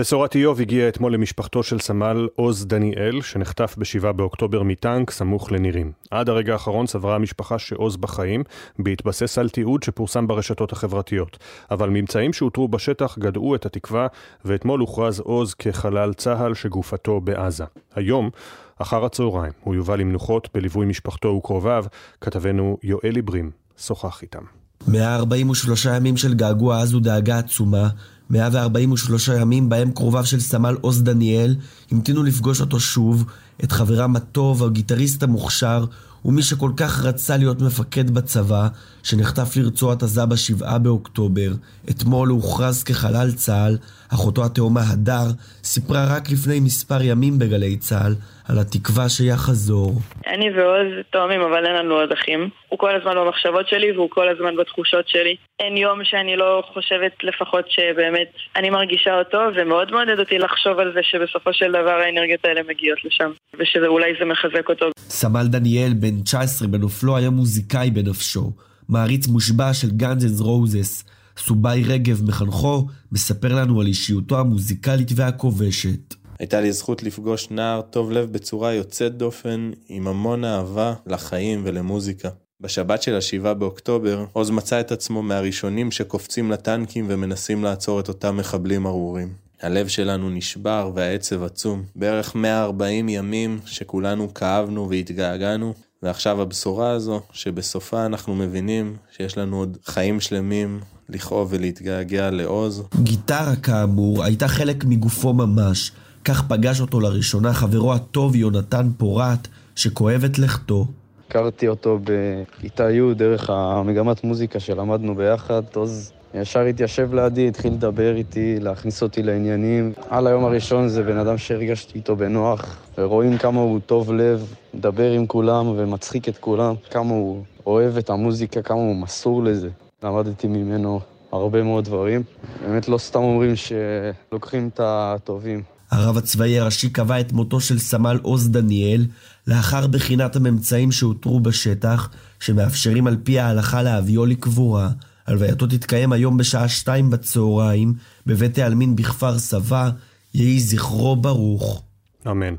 בשורת איוב הגיעה אתמול למשפחתו של סמל עוז דניאל, שנחטף ב-7 באוקטובר מטנק סמוך לנירים. עד הרגע האחרון סברה המשפחה שעוז בחיים, בהתבסס על תיעוד שפורסם ברשתות החברתיות. אבל ממצאים שאותרו בשטח גדעו את התקווה, ואתמול הוכרז עוז כחלל צה"ל שגופתו בעזה. היום, אחר הצהריים, הוא יובא למנוחות בליווי משפחתו וקרוביו, כתבנו יואל עיברים שוחח איתם. 143 ימים של געגוע עז ודאגה עצומה 143 ימים בהם קרוביו של סמל עוז דניאל המתינו לפגוש אותו שוב, את חברם הטוב, הגיטריסט המוכשר, ומי שכל כך רצה להיות מפקד בצבא, שנחטף לרצועת עזה בשבעה באוקטובר. אתמול הוא הוכרז כחלל צה"ל, אחותו התאומה הדר סיפרה רק לפני מספר ימים בגלי צה"ל על התקווה שיחזור. אני ועוז תאומים, אבל אין לנו עוד אחים. הוא כל הזמן במחשבות שלי והוא כל הזמן בתחושות שלי. אין יום שאני לא חושבת לפחות שבאמת אני מרגישה אותו, ומאוד מעודד אותי לחשוב על זה שבסופו של דבר האנרגיות האלה מגיעות לשם, ושאולי זה מחזק אותו. סמל דניאל, בן 19 בנופלו, היה מוזיקאי בנפשו. מעריץ מושבע של גאנז רוזס. סובאי רגב, מחנכו, מספר לנו על אישיותו המוזיקלית והכובשת. הייתה לי זכות לפגוש נער טוב לב בצורה יוצאת דופן, עם המון אהבה לחיים ולמוזיקה. בשבת של השבעה באוקטובר, עוז מצא את עצמו מהראשונים שקופצים לטנקים ומנסים לעצור את אותם מחבלים ארורים. הלב שלנו נשבר והעצב עצום. בערך 140 ימים שכולנו כאבנו והתגעגענו, ועכשיו הבשורה הזו, שבסופה אנחנו מבינים שיש לנו עוד חיים שלמים לכאוב ולהתגעגע לעוז. גיטרה כאמור הייתה חלק מגופו ממש. כך פגש אותו לראשונה חברו הטוב יונתן פורת, שכואב את לכתו. הכרתי אותו בכיתה י' דרך המגמת מוזיקה שלמדנו ביחד. עוז ישר התיישב לידי, התחיל לדבר איתי, להכניס אותי לעניינים. על היום הראשון זה בן אדם שהרגשתי איתו בנוח, ורואים כמה הוא טוב לב, מדבר עם כולם ומצחיק את כולם, כמה הוא אוהב את המוזיקה, כמה הוא מסור לזה. למדתי ממנו הרבה מאוד דברים. באמת לא סתם אומרים שלוקחים את הטובים. הרב הצבאי הראשי קבע את מותו של סמל עוז דניאל לאחר בחינת הממצאים שאותרו בשטח, שמאפשרים על פי ההלכה להביאו לקבורה. הלווייתו תתקיים היום בשעה שתיים בצהריים, בבית העלמין בכפר סבא, יהי זכרו ברוך. אמן.